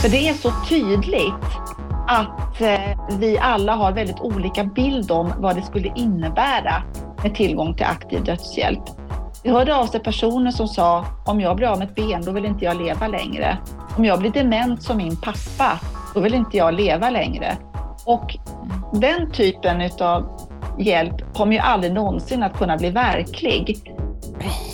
För det är så tydligt att eh, vi alla har väldigt olika bild om vad det skulle innebära med tillgång till aktiv dödshjälp. Vi hörde av sig personer som sa om jag blir av med ett ben, då vill inte jag leva längre. Om jag blir dement som min pappa, då vill inte jag leva längre. Och den typen av hjälp kommer ju aldrig någonsin att kunna bli verklig.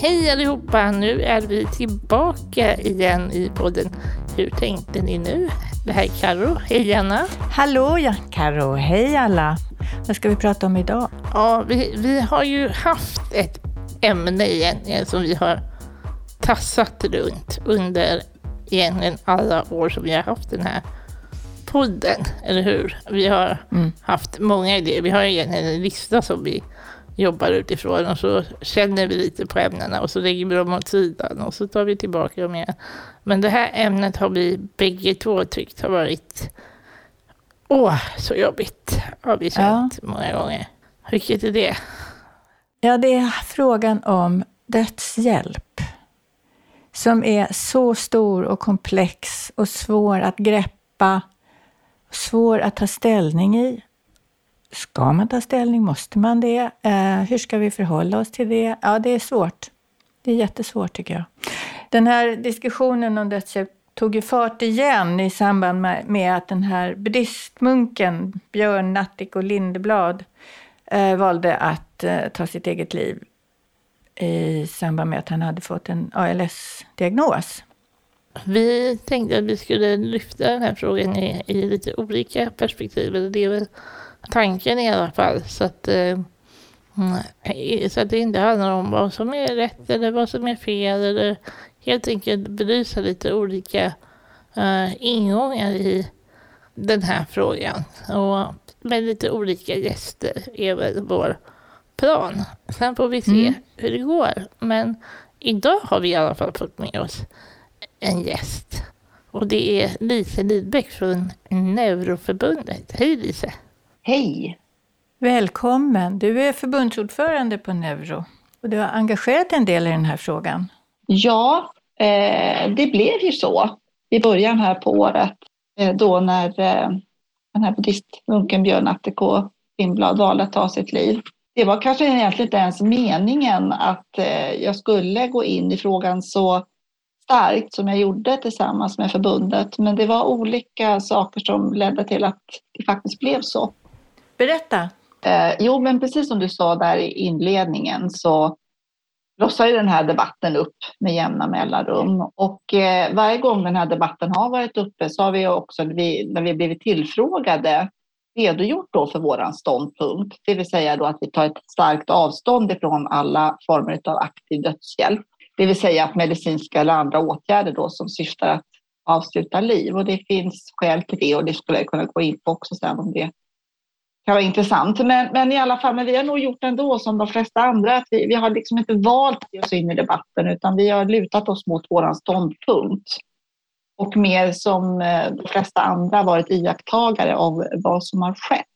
Hej allihopa! Nu är vi tillbaka igen i podden hur tänkte ni nu? Det här är Karo. Hej Anna! Hallå ja, Karo. Hej alla! Vad ska vi prata om idag? Ja, vi, vi har ju haft ett ämne egentligen som vi har tassat runt under egentligen alla år som vi har haft den här podden, eller hur? Vi har mm. haft många idéer. Vi har egentligen en lista som vi jobbar utifrån och så känner vi lite på ämnena och så lägger vi dem åt sidan och så tar vi tillbaka dem igen. Men det här ämnet har vi bägge två tyckt har varit åh, så jobbigt har vi känt ja. många gånger. Vilket är det? Ja, det är frågan om dödshjälp som är så stor och komplex och svår att greppa, svår att ta ställning i. Ska man ta ställning? Måste man det? Eh, hur ska vi förhålla oss till det? Ja, det är svårt. Det är jättesvårt tycker jag. Den här diskussionen om dödshjälp tog ju fart igen i samband med, med att den här buddhistmunken Björn Natthiko och Lindeblad eh, valde att eh, ta sitt eget liv i samband med att han hade fått en ALS-diagnos. Vi tänkte att vi skulle lyfta den här frågan i, i lite olika perspektiv. Det är väl tanken i alla fall. Så att, eh, så att det inte handlar om vad som är rätt eller vad som är fel. Eller helt enkelt belysa lite olika uh, ingångar i den här frågan. Och med lite olika gäster är väl vår plan. Sen får vi se mm. hur det går. Men idag har vi i alla fall fått med oss en gäst. Och det är Lise Lidbeck från Neuroförbundet. Hej Lise! Hej! Välkommen! Du är förbundsordförande på Neuro och du har engagerat en del i den här frågan. Ja, eh, det blev ju så i början här på året eh, då när eh, den här buddhistmunken Björn Atteko Lindblad valde att ta sitt liv. Det var kanske egentligen inte ens meningen att jag skulle gå in i frågan så starkt som jag gjorde tillsammans med förbundet. Men det var olika saker som ledde till att det faktiskt blev så. Berätta. Eh, jo, men precis som du sa där i inledningen så blossar ju den här debatten upp med jämna mellanrum. Och eh, varje gång den här debatten har varit uppe så har vi också, vi, när vi blivit tillfrågade, redogjort då för vår ståndpunkt. Det vill säga då att vi tar ett starkt avstånd ifrån alla former av aktiv dödshjälp. Det vill säga att medicinska eller andra åtgärder då som syftar att avsluta liv. Och det finns skäl till det och det skulle jag kunna gå in på också sen om det kan vara intressant. Men, men i alla fall, men vi har nog gjort ändå som de flesta andra. Att vi, vi har liksom inte valt att ge oss in i debatten utan vi har lutat oss mot vår ståndpunkt. Och mer som eh, de flesta andra varit iakttagare av vad som har skett.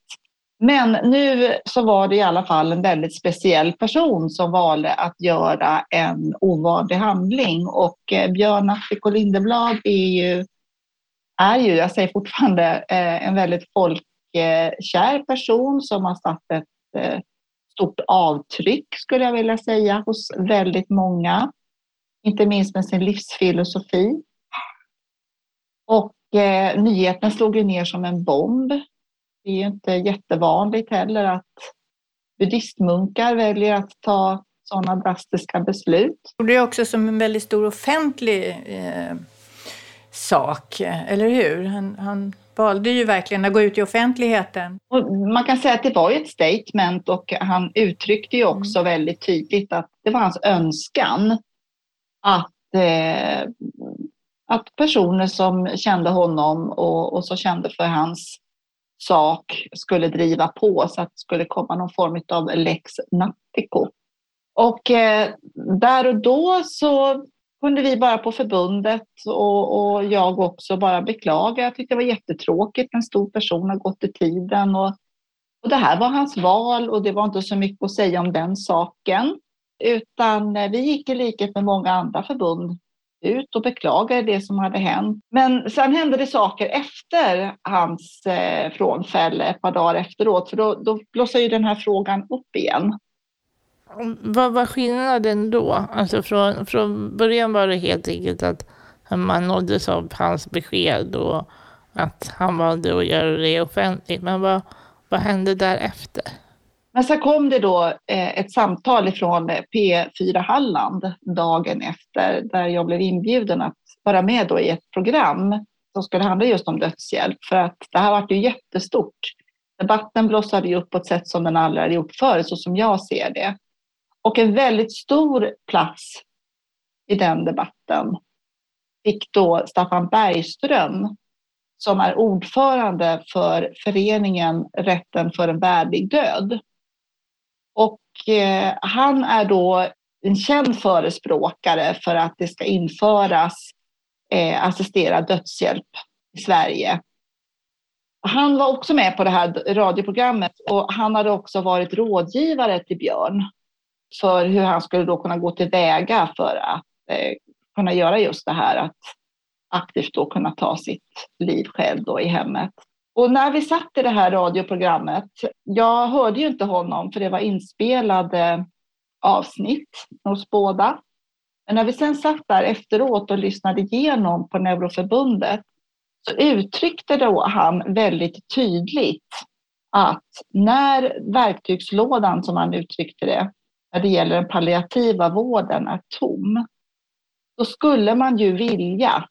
Men nu så var det i alla fall en väldigt speciell person som valde att göra en ovanlig handling. Och eh, Björn Attiko Lindeblad är ju, är ju, jag säger fortfarande, eh, en väldigt folk Eh, kär person som har satt ett eh, stort avtryck, skulle jag vilja säga, hos väldigt många. Inte minst med sin livsfilosofi. Och eh, nyheten slog ju ner som en bomb. Det är ju inte jättevanligt heller att buddhistmunkar väljer att ta sådana drastiska beslut. Det är också som en väldigt stor offentlig eh, sak, eh, eller hur? Han, han valde ju verkligen att gå ut i offentligheten. Och man kan säga att det var ett statement och han uttryckte ju också mm. väldigt tydligt att det var hans önskan att, eh, att personer som kände honom och, och så kände för hans sak skulle driva på så att det skulle komma någon form av lex Natthiko. Och eh, där och då så kunde vi bara på förbundet och, och, jag också bara beklaga. Jag tyckte det var jättetråkigt. En stor person har gått i tiden och, och det här var hans val och det var inte så mycket att säga om den saken. Utan eh, vi gick i likhet med många andra förbund ut och beklagade det som hade hänt. Men sen hände det saker efter hans eh, frånfälle, ett par dagar efteråt, för då, då blossade ju den här frågan upp igen. Vad var skillnaden då? Alltså från, från början var det helt enkelt att man nåddes av hans besked och att han valde att göra det offentligt. Men vad, vad hände därefter? Men sen kom det då eh, ett samtal från P4 Halland dagen efter där jag blev inbjuden att vara med då i ett program som skulle handla just om dödshjälp. För att det här var ju jättestort. Debatten blossade ju upp på ett sätt som den aldrig hade gjort förr, så som jag ser det. Och en väldigt stor plats i den debatten fick då Staffan Bergström som är ordförande för föreningen Rätten för en värdig död. Och eh, han är då en känd förespråkare för att det ska införas eh, assisterad dödshjälp i Sverige. Han var också med på det här radioprogrammet och han hade också varit rådgivare till Björn för hur han skulle då kunna gå tillväga för att eh, kunna göra just det här att aktivt då kunna ta sitt liv själv då i hemmet. Och när vi satt i det här radioprogrammet, jag hörde ju inte honom för det var inspelade avsnitt hos båda. Men när vi sen satt där efteråt och lyssnade igenom på Neuroförbundet så uttryckte då han väldigt tydligt att när verktygslådan, som han uttryckte det, när det gäller den palliativa vården är tom, då skulle man ju vilja,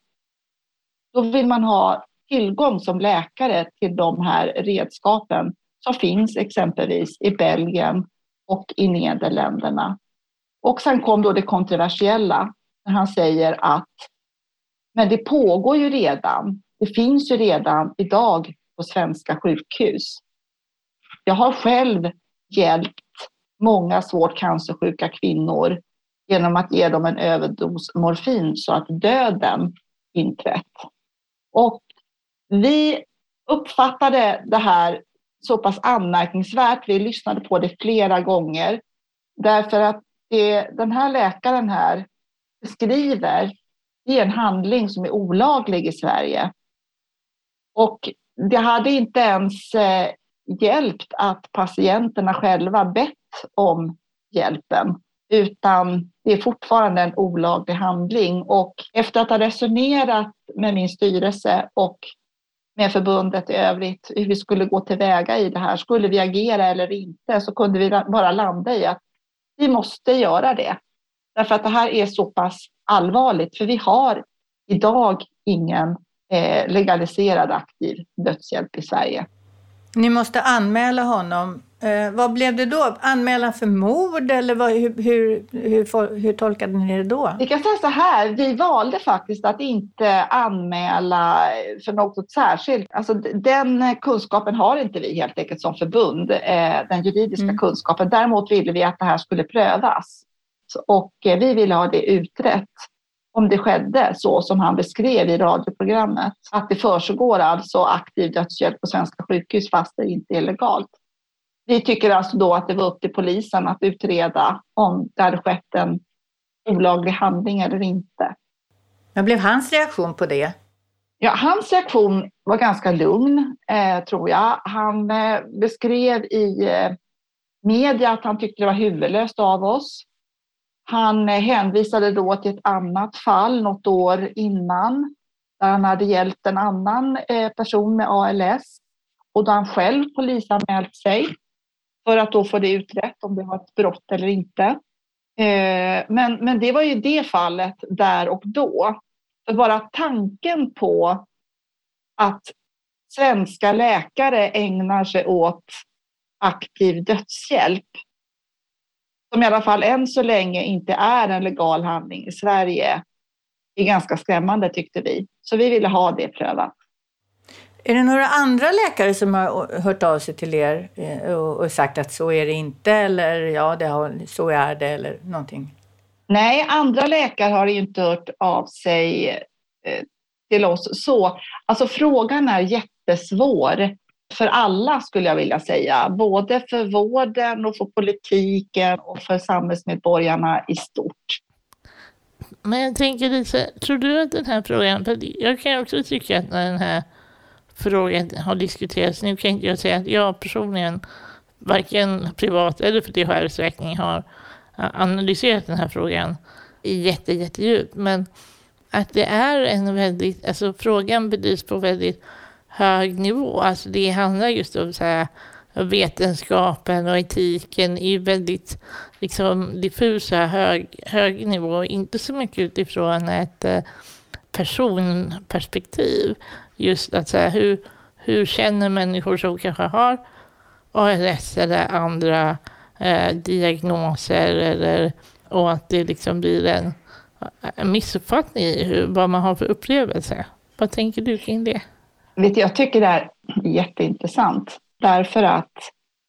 då vill man ha tillgång som läkare till de här redskapen som finns exempelvis i Belgien och i Nederländerna. Och sen kom då det kontroversiella när han säger att men det pågår ju redan. Det finns ju redan idag på svenska sjukhus. Jag har själv hjälpt många svårt cancersjuka kvinnor genom att ge dem en överdos morfin så att döden inträtt. Och vi uppfattade det här så pass anmärkningsvärt. Vi lyssnade på det flera gånger därför att det, den här läkaren här beskriver det är en handling som är olaglig i Sverige. Och det hade inte ens eh, hjälpt att patienterna själva bett om hjälpen, utan det är fortfarande en olaglig handling. Och efter att ha resonerat med min styrelse och med förbundet i övrigt hur vi skulle gå tillväga i det här. Skulle vi agera eller inte? Så kunde vi bara landa i att vi måste göra det. Därför att det här är så pass allvarligt, för vi har idag ingen eh, legaliserad aktiv dödshjälp i Sverige. Ni måste anmäla honom. Eh, vad blev det då? Anmälan för mord eller vad, hur, hur, hur, hur tolkade ni det då? Vi kan säga så här, vi valde faktiskt att inte anmäla för något särskilt. Alltså, den kunskapen har inte vi helt enkelt som förbund, eh, den juridiska mm. kunskapen. Däremot ville vi att det här skulle prövas och eh, vi ville ha det utrett om det skedde så som han beskrev i radioprogrammet. Att det försiggår alltså aktiv dödshjälp på svenska sjukhus fast det inte är legalt. Vi tycker alltså då att det var upp till polisen att utreda om det hade skett en olaglig handling eller inte. Vad blev hans reaktion på det? Ja, hans reaktion var ganska lugn, eh, tror jag. Han eh, beskrev i eh, media att han tyckte det var huvudlöst av oss. Han eh, hänvisade då till ett annat fall något år innan där han hade hjälpt en annan eh, person med ALS och då han själv polisanmält sig för att då få det utrett om det var ett brott eller inte. Eh, men, men det var ju det fallet där och då. För bara tanken på att svenska läkare ägnar sig åt aktiv dödshjälp som i alla fall än så länge inte är en legal handling i Sverige, är ganska skrämmande tyckte vi. Så vi ville ha det prövat. Är det några andra läkare som har hört av sig till er eh, och sagt att så är det inte eller ja, det har, så är det eller någonting? Nej, andra läkare har inte hört av sig eh, till oss så. Alltså frågan är jättesvår för alla skulle jag vilja säga, både för vården och för politiken och för samhällsmedborgarna i stort. Men jag tänker lite, tror du att den här frågan, för jag kan också tycka att den här frågan har diskuterats, nu kan inte jag säga att jag personligen varken privat eller för DHRs räkning har analyserat den här frågan jätte, jättedjupt, men att det är en väldigt, alltså frågan bedrivs på väldigt hög nivå, alltså det handlar just om så här, vetenskapen och etiken i väldigt liksom, diffusa hög, hög nivå, inte så mycket utifrån ett eh, personperspektiv. Just att säga hur, hur känner människor som kanske har ALS eller andra eh, diagnoser eller, och att det liksom blir en, en missuppfattning i hur, vad man har för upplevelse. Vad tänker du kring det? Vet jag tycker det är jätteintressant därför att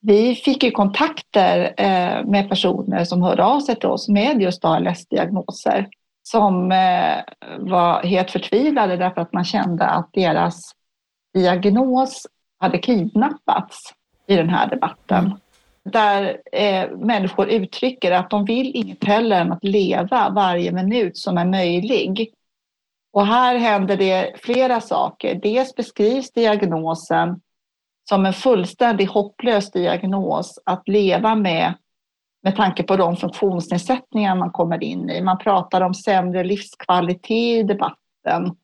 vi fick ju kontakter eh, med personer som hörde av sig till oss med just ALS-diagnoser som eh, var helt förtvivlade därför att man kände att deras diagnos hade kidnappats i den här debatten. Mm. Där eh, människor uttrycker att de vill inget hellre än att leva varje minut som är möjlig. Och här händer det flera saker. Dels beskrivs diagnosen som en fullständigt hopplös diagnos att leva med med tanke på de funktionsnedsättningar man kommer in i. Man pratar om sämre livskvalitet i debatten.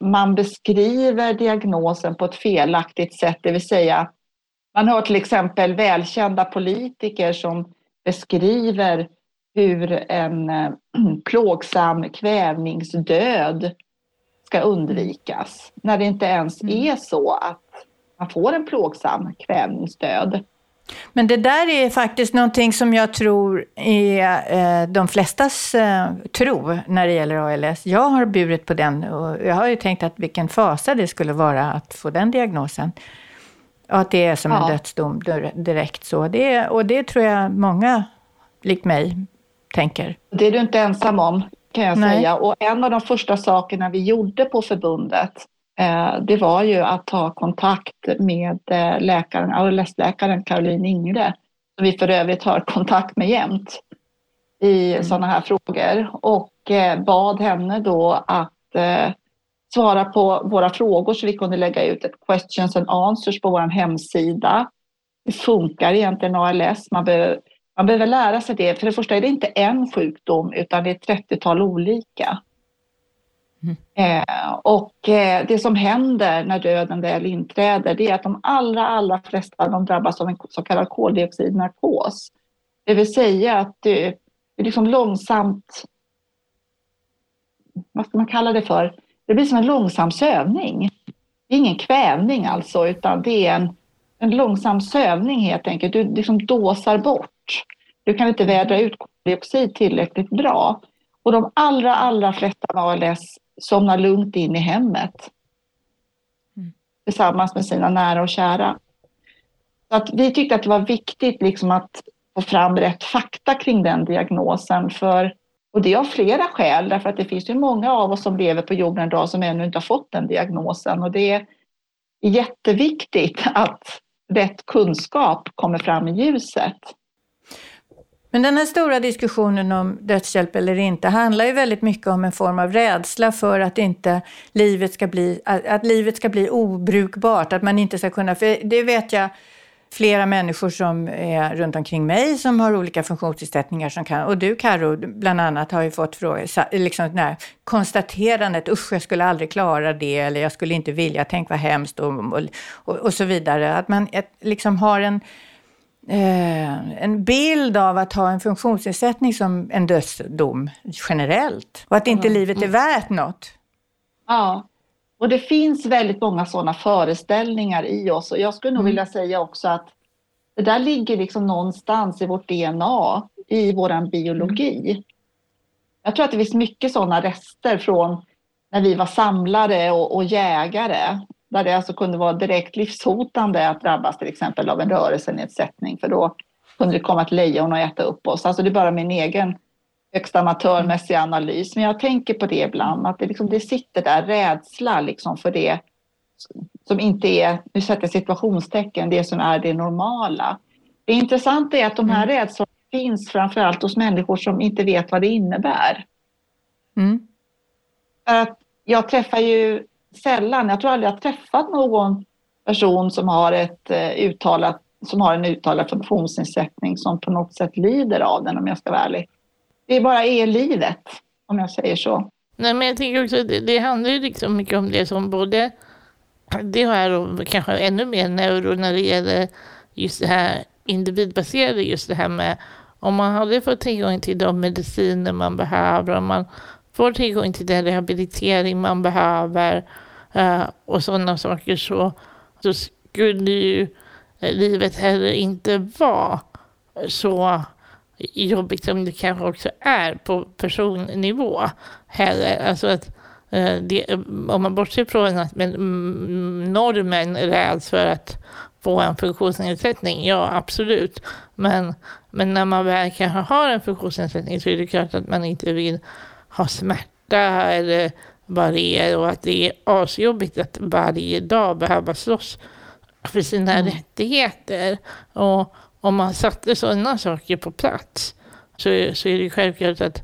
Man beskriver diagnosen på ett felaktigt sätt, det vill säga man hör till exempel välkända politiker som beskriver hur en äh, plågsam kvävningsdöd ska undvikas när det inte ens mm. är så att man får en plågsam kvävningsdöd. Men det där är faktiskt någonting som jag tror är eh, de flestas eh, tro när det gäller ALS. Jag har burit på den och jag har ju tänkt att vilken fasa det skulle vara att få den diagnosen. Och att det är som ja. en dödsdom direkt så. Det, och det tror jag många, likt mig, tänker. Det är du inte ensam om, kan jag Nej. säga. Och en av de första sakerna vi gjorde på förbundet det var ju att ta kontakt med eh, läkaren, ALS-läkaren Caroline Ingre, som vi för övrigt har kontakt med jämt i mm. sådana här frågor och eh, bad henne då att svara på våra frågor så vi kunde lägga ut ett questions and answers på vår hemsida. Hur funkar egentligen ALS? Man behöver, man behöver lära sig det. För det första är det inte en sjukdom utan det är ett 30-tal olika. Eh, och eh, det som händer när döden väl inträder det är att de allra, allra flesta de drabbas av en så kallad koldioxidnarkos. Det vill säga att det, det är liksom långsamt, vad ska man kalla det för? Det blir som en långsam sövning. Det är ingen kvävning alltså, utan det är en, en långsam sövning helt enkelt. Du liksom dåsar bort. Du kan inte vädra ut koldioxid tillräckligt bra. Och de allra, allra flesta med ALS somnar lugnt in i hemmet mm. tillsammans med sina nära och kära. Så att vi tyckte att det var viktigt liksom att få fram rätt fakta kring den diagnosen. För, och det av flera skäl, därför att det finns ju många av oss som lever på jorden idag som ännu inte har fått den diagnosen. Och det är jätteviktigt att rätt kunskap kommer fram i ljuset. Men den här stora diskussionen om dödshjälp eller inte handlar ju väldigt mycket om en form av rädsla för att inte livet ska bli, att, att livet ska bli obrukbart, att man inte ska kunna, för det vet jag flera människor som är runt omkring mig som har olika funktionsnedsättningar som kan, och du Karo bland annat har ju fått fråga, liksom här konstaterandet, usch jag skulle aldrig klara det eller jag skulle inte vilja, tänk vad hemskt och, och, och så vidare. Att man liksom har en eh, en bild av att ha en funktionsnedsättning som en dödsdom generellt. Och att inte mm. livet är värt något. Ja, och det finns väldigt många sådana föreställningar i oss. Och jag skulle nog mm. vilja säga också att det där ligger liksom någonstans i vårt DNA, i vår biologi. Mm. Jag tror att det finns mycket sådana rester från när vi var samlare och, och jägare där det alltså kunde vara direkt livshotande att drabbas till exempel av en rörelsenedsättning för då kunde det komma ett lejon och äta upp oss. Alltså det är bara min egen högst amatörmässiga analys. Men jag tänker på det ibland, att det, liksom, det sitter där rädsla liksom för det som inte är, nu sätter jag situationstecken, det som är det normala. Det intressanta är att de här mm. rädslorna finns framförallt hos människor som inte vet vad det innebär. Mm. Att jag träffar ju sällan, jag tror aldrig jag träffat någon person som har, ett, eh, uttalat, som har en uttalad funktionsnedsättning som på något sätt lider av den om jag ska vara ärlig. Det bara är livet, om jag säger så. Nej, men jag tänker också, det, det handlar ju liksom mycket om det som både det här och kanske ännu mer neuro när det gäller just det här individbaserade, just det här med om man hade fått tillgång till de mediciner man behöver, om man får tillgång till den rehabilitering man behöver Eh, och sådana saker så, så skulle ju eh, livet heller inte vara så jobbigt som det kanske också är på personnivå heller. Alltså att eh, det, om man bortser från att men, mm, normen räds för att få en funktionsnedsättning, ja absolut. Men, men när man väl kanske har en funktionsnedsättning så är det klart att man inte vill ha smärta eller vad det är och att det är asjobbigt att varje dag behöva slåss för sina mm. rättigheter. Och om man satte sådana saker på plats så, så är det självklart att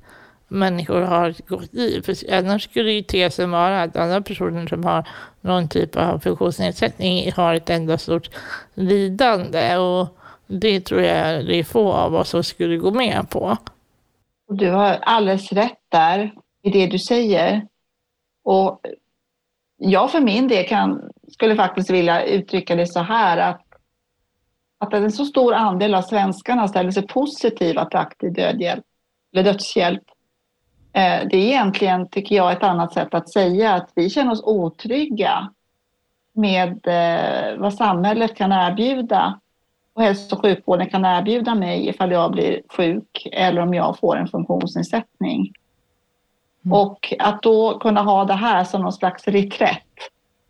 människor har ett gott liv. För annars skulle ju tesen vara att alla personer som har någon typ av funktionsnedsättning har ett enda stort lidande. Och det tror jag det är få av oss som skulle gå med på. Du har alldeles rätt där i det du säger. Och jag för min del kan, skulle faktiskt vilja uttrycka det så här att, att en så stor andel av svenskarna ställer sig positiva till aktiv dödhjälp, eller dödshjälp Eh, det är egentligen, tycker jag, ett annat sätt att säga att vi känner oss otrygga med eh, vad samhället kan erbjuda och hälso och sjukvården kan erbjuda mig ifall jag blir sjuk eller om jag får en funktionsnedsättning. Mm. Och att då kunna ha det här som någon slags reträtt,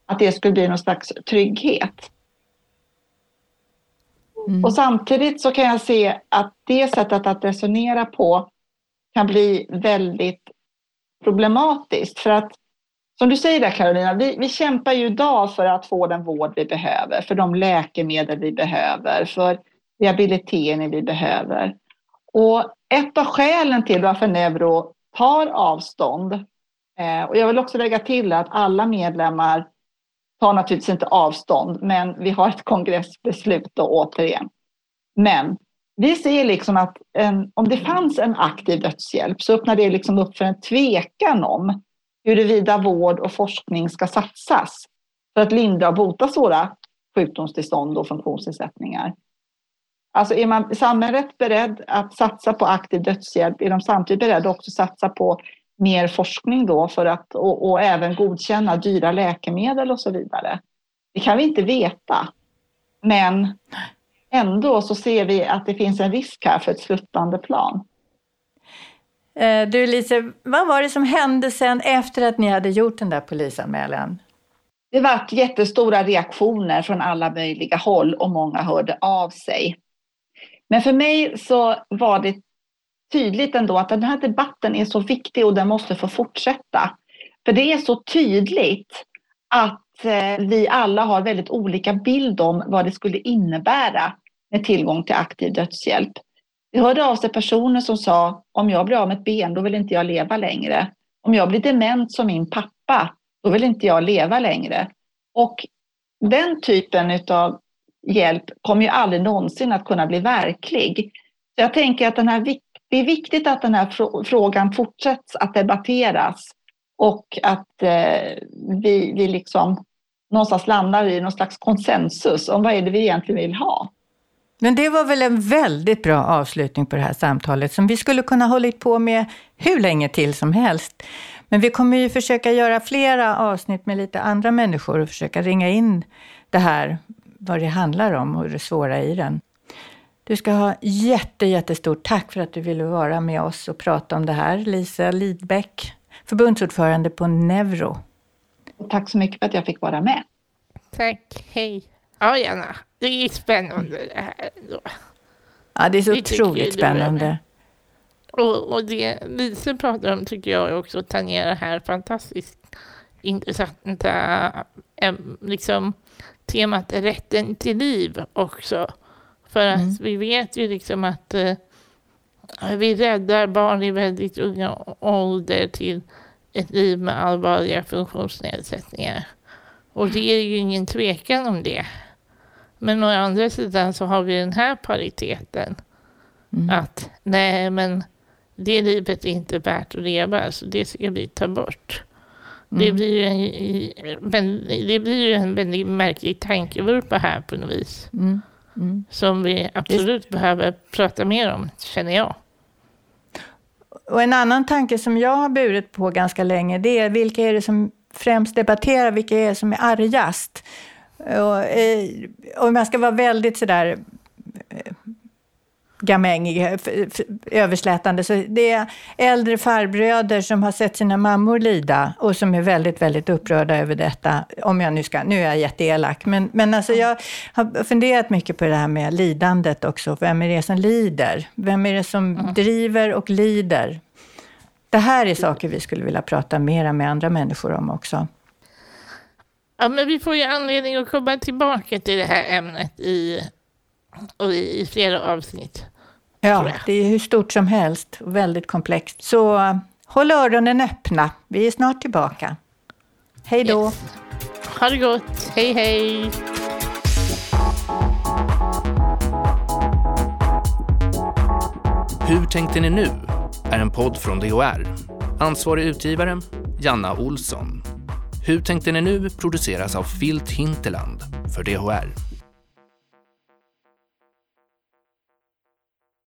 att det skulle bli någon slags trygghet. Mm. Och samtidigt så kan jag se att det sättet att resonera på kan bli väldigt problematiskt. För att, som du säger där Carolina, vi, vi kämpar ju idag för att få den vård vi behöver, för de läkemedel vi behöver, för rehabilitering vi behöver. Och ett av skälen till varför Neuro tar avstånd, eh, och jag vill också lägga till att alla medlemmar tar naturligtvis inte avstånd, men vi har ett kongressbeslut då återigen. Men vi ser liksom att en, om det fanns en aktiv dödshjälp så öppnar det liksom upp för en tvekan om huruvida vård och forskning ska satsas för att lindra och bota svåra sjukdomstillstånd och funktionsnedsättningar. Alltså är man samhället beredd att satsa på aktiv dödshjälp är de samtidigt beredda också att satsa på mer forskning då för att och, och även godkänna dyra läkemedel och så vidare. Det kan vi inte veta. Men ändå så ser vi att det finns en risk här för ett sluttande plan. Eh, du Lise, vad var det som hände sen efter att ni hade gjort den där polisanmälan? Det var jättestora reaktioner från alla möjliga håll och många hörde av sig. Men för mig så var det tydligt ändå att den här debatten är så viktig och den måste få fortsätta. För det är så tydligt att eh, vi alla har väldigt olika bild om vad det skulle innebära med tillgång till aktiv dödshjälp. Det hörde av sig personer som sa om jag blir av med ett ben, då vill inte jag leva längre. Om jag blir dement som min pappa, då vill inte jag leva längre. Och den typen av hjälp kommer ju aldrig någonsin att kunna bli verklig. Så jag tänker att den här, det är viktigt att den här frågan fortsätts att debatteras och att eh, vi, vi liksom någonstans landar i någon slags konsensus om vad är det vi egentligen vill ha. Men det var väl en väldigt bra avslutning på det här samtalet som vi skulle kunna hållit på med hur länge till som helst. Men vi kommer ju försöka göra flera avsnitt med lite andra människor och försöka ringa in det här, vad det handlar om och det svåra i den. Du ska ha jätte, jättestort tack för att du ville vara med oss och prata om det här. Lisa Lidbeck, förbundsordförande på Neuro. tack så mycket för att jag fick vara med. Tack, hej. Ja, gärna. Det är spännande det här. Ja, det är så det otroligt spännande. Och, och det Lise pratar om tycker jag också tangerar här fantastiskt intressanta liksom, temat rätten till liv också. För att mm. vi vet ju liksom att äh, vi räddar barn i väldigt unga ålder till ett liv med allvarliga funktionsnedsättningar. Och det är ju ingen tvekan om det. Men å andra sidan så har vi den här pariteten. Mm. Att nej, men det livet är inte värt att leva, så det ska vi ta bort. Mm. Det, blir en, men det blir ju en väldigt märklig tankevurpa här på något vis. Mm. Mm. Som vi absolut Just. behöver prata mer om, känner jag. Och en annan tanke som jag har burit på ganska länge, det är vilka är det som främst debatterar, vilka är det som är argast? Och, eh, om jag ska vara väldigt sådär gamängig, överslätande. Så det är äldre farbröder som har sett sina mammor lida och som är väldigt, väldigt upprörda över detta. Om jag nu ska, nu är jag jätteelak, men, men alltså jag har funderat mycket på det här med lidandet också. Vem är det som lider? Vem är det som mm. driver och lider? Det här är saker vi skulle vilja prata mera med andra människor om också. Ja, men vi får ju anledning att komma tillbaka till det här ämnet i, i, i flera avsnitt. Ja, det är hur stort som helst och väldigt komplext. Så håll öronen öppna. Vi är snart tillbaka. Hej då! Yes. Ha det gott. Hej, hej! Hur tänkte ni nu? är en podd från DHR. Ansvarig utgivare, Janna Olsson. Hur tänkte ni nu produceras av Filt Hinterland för DHR.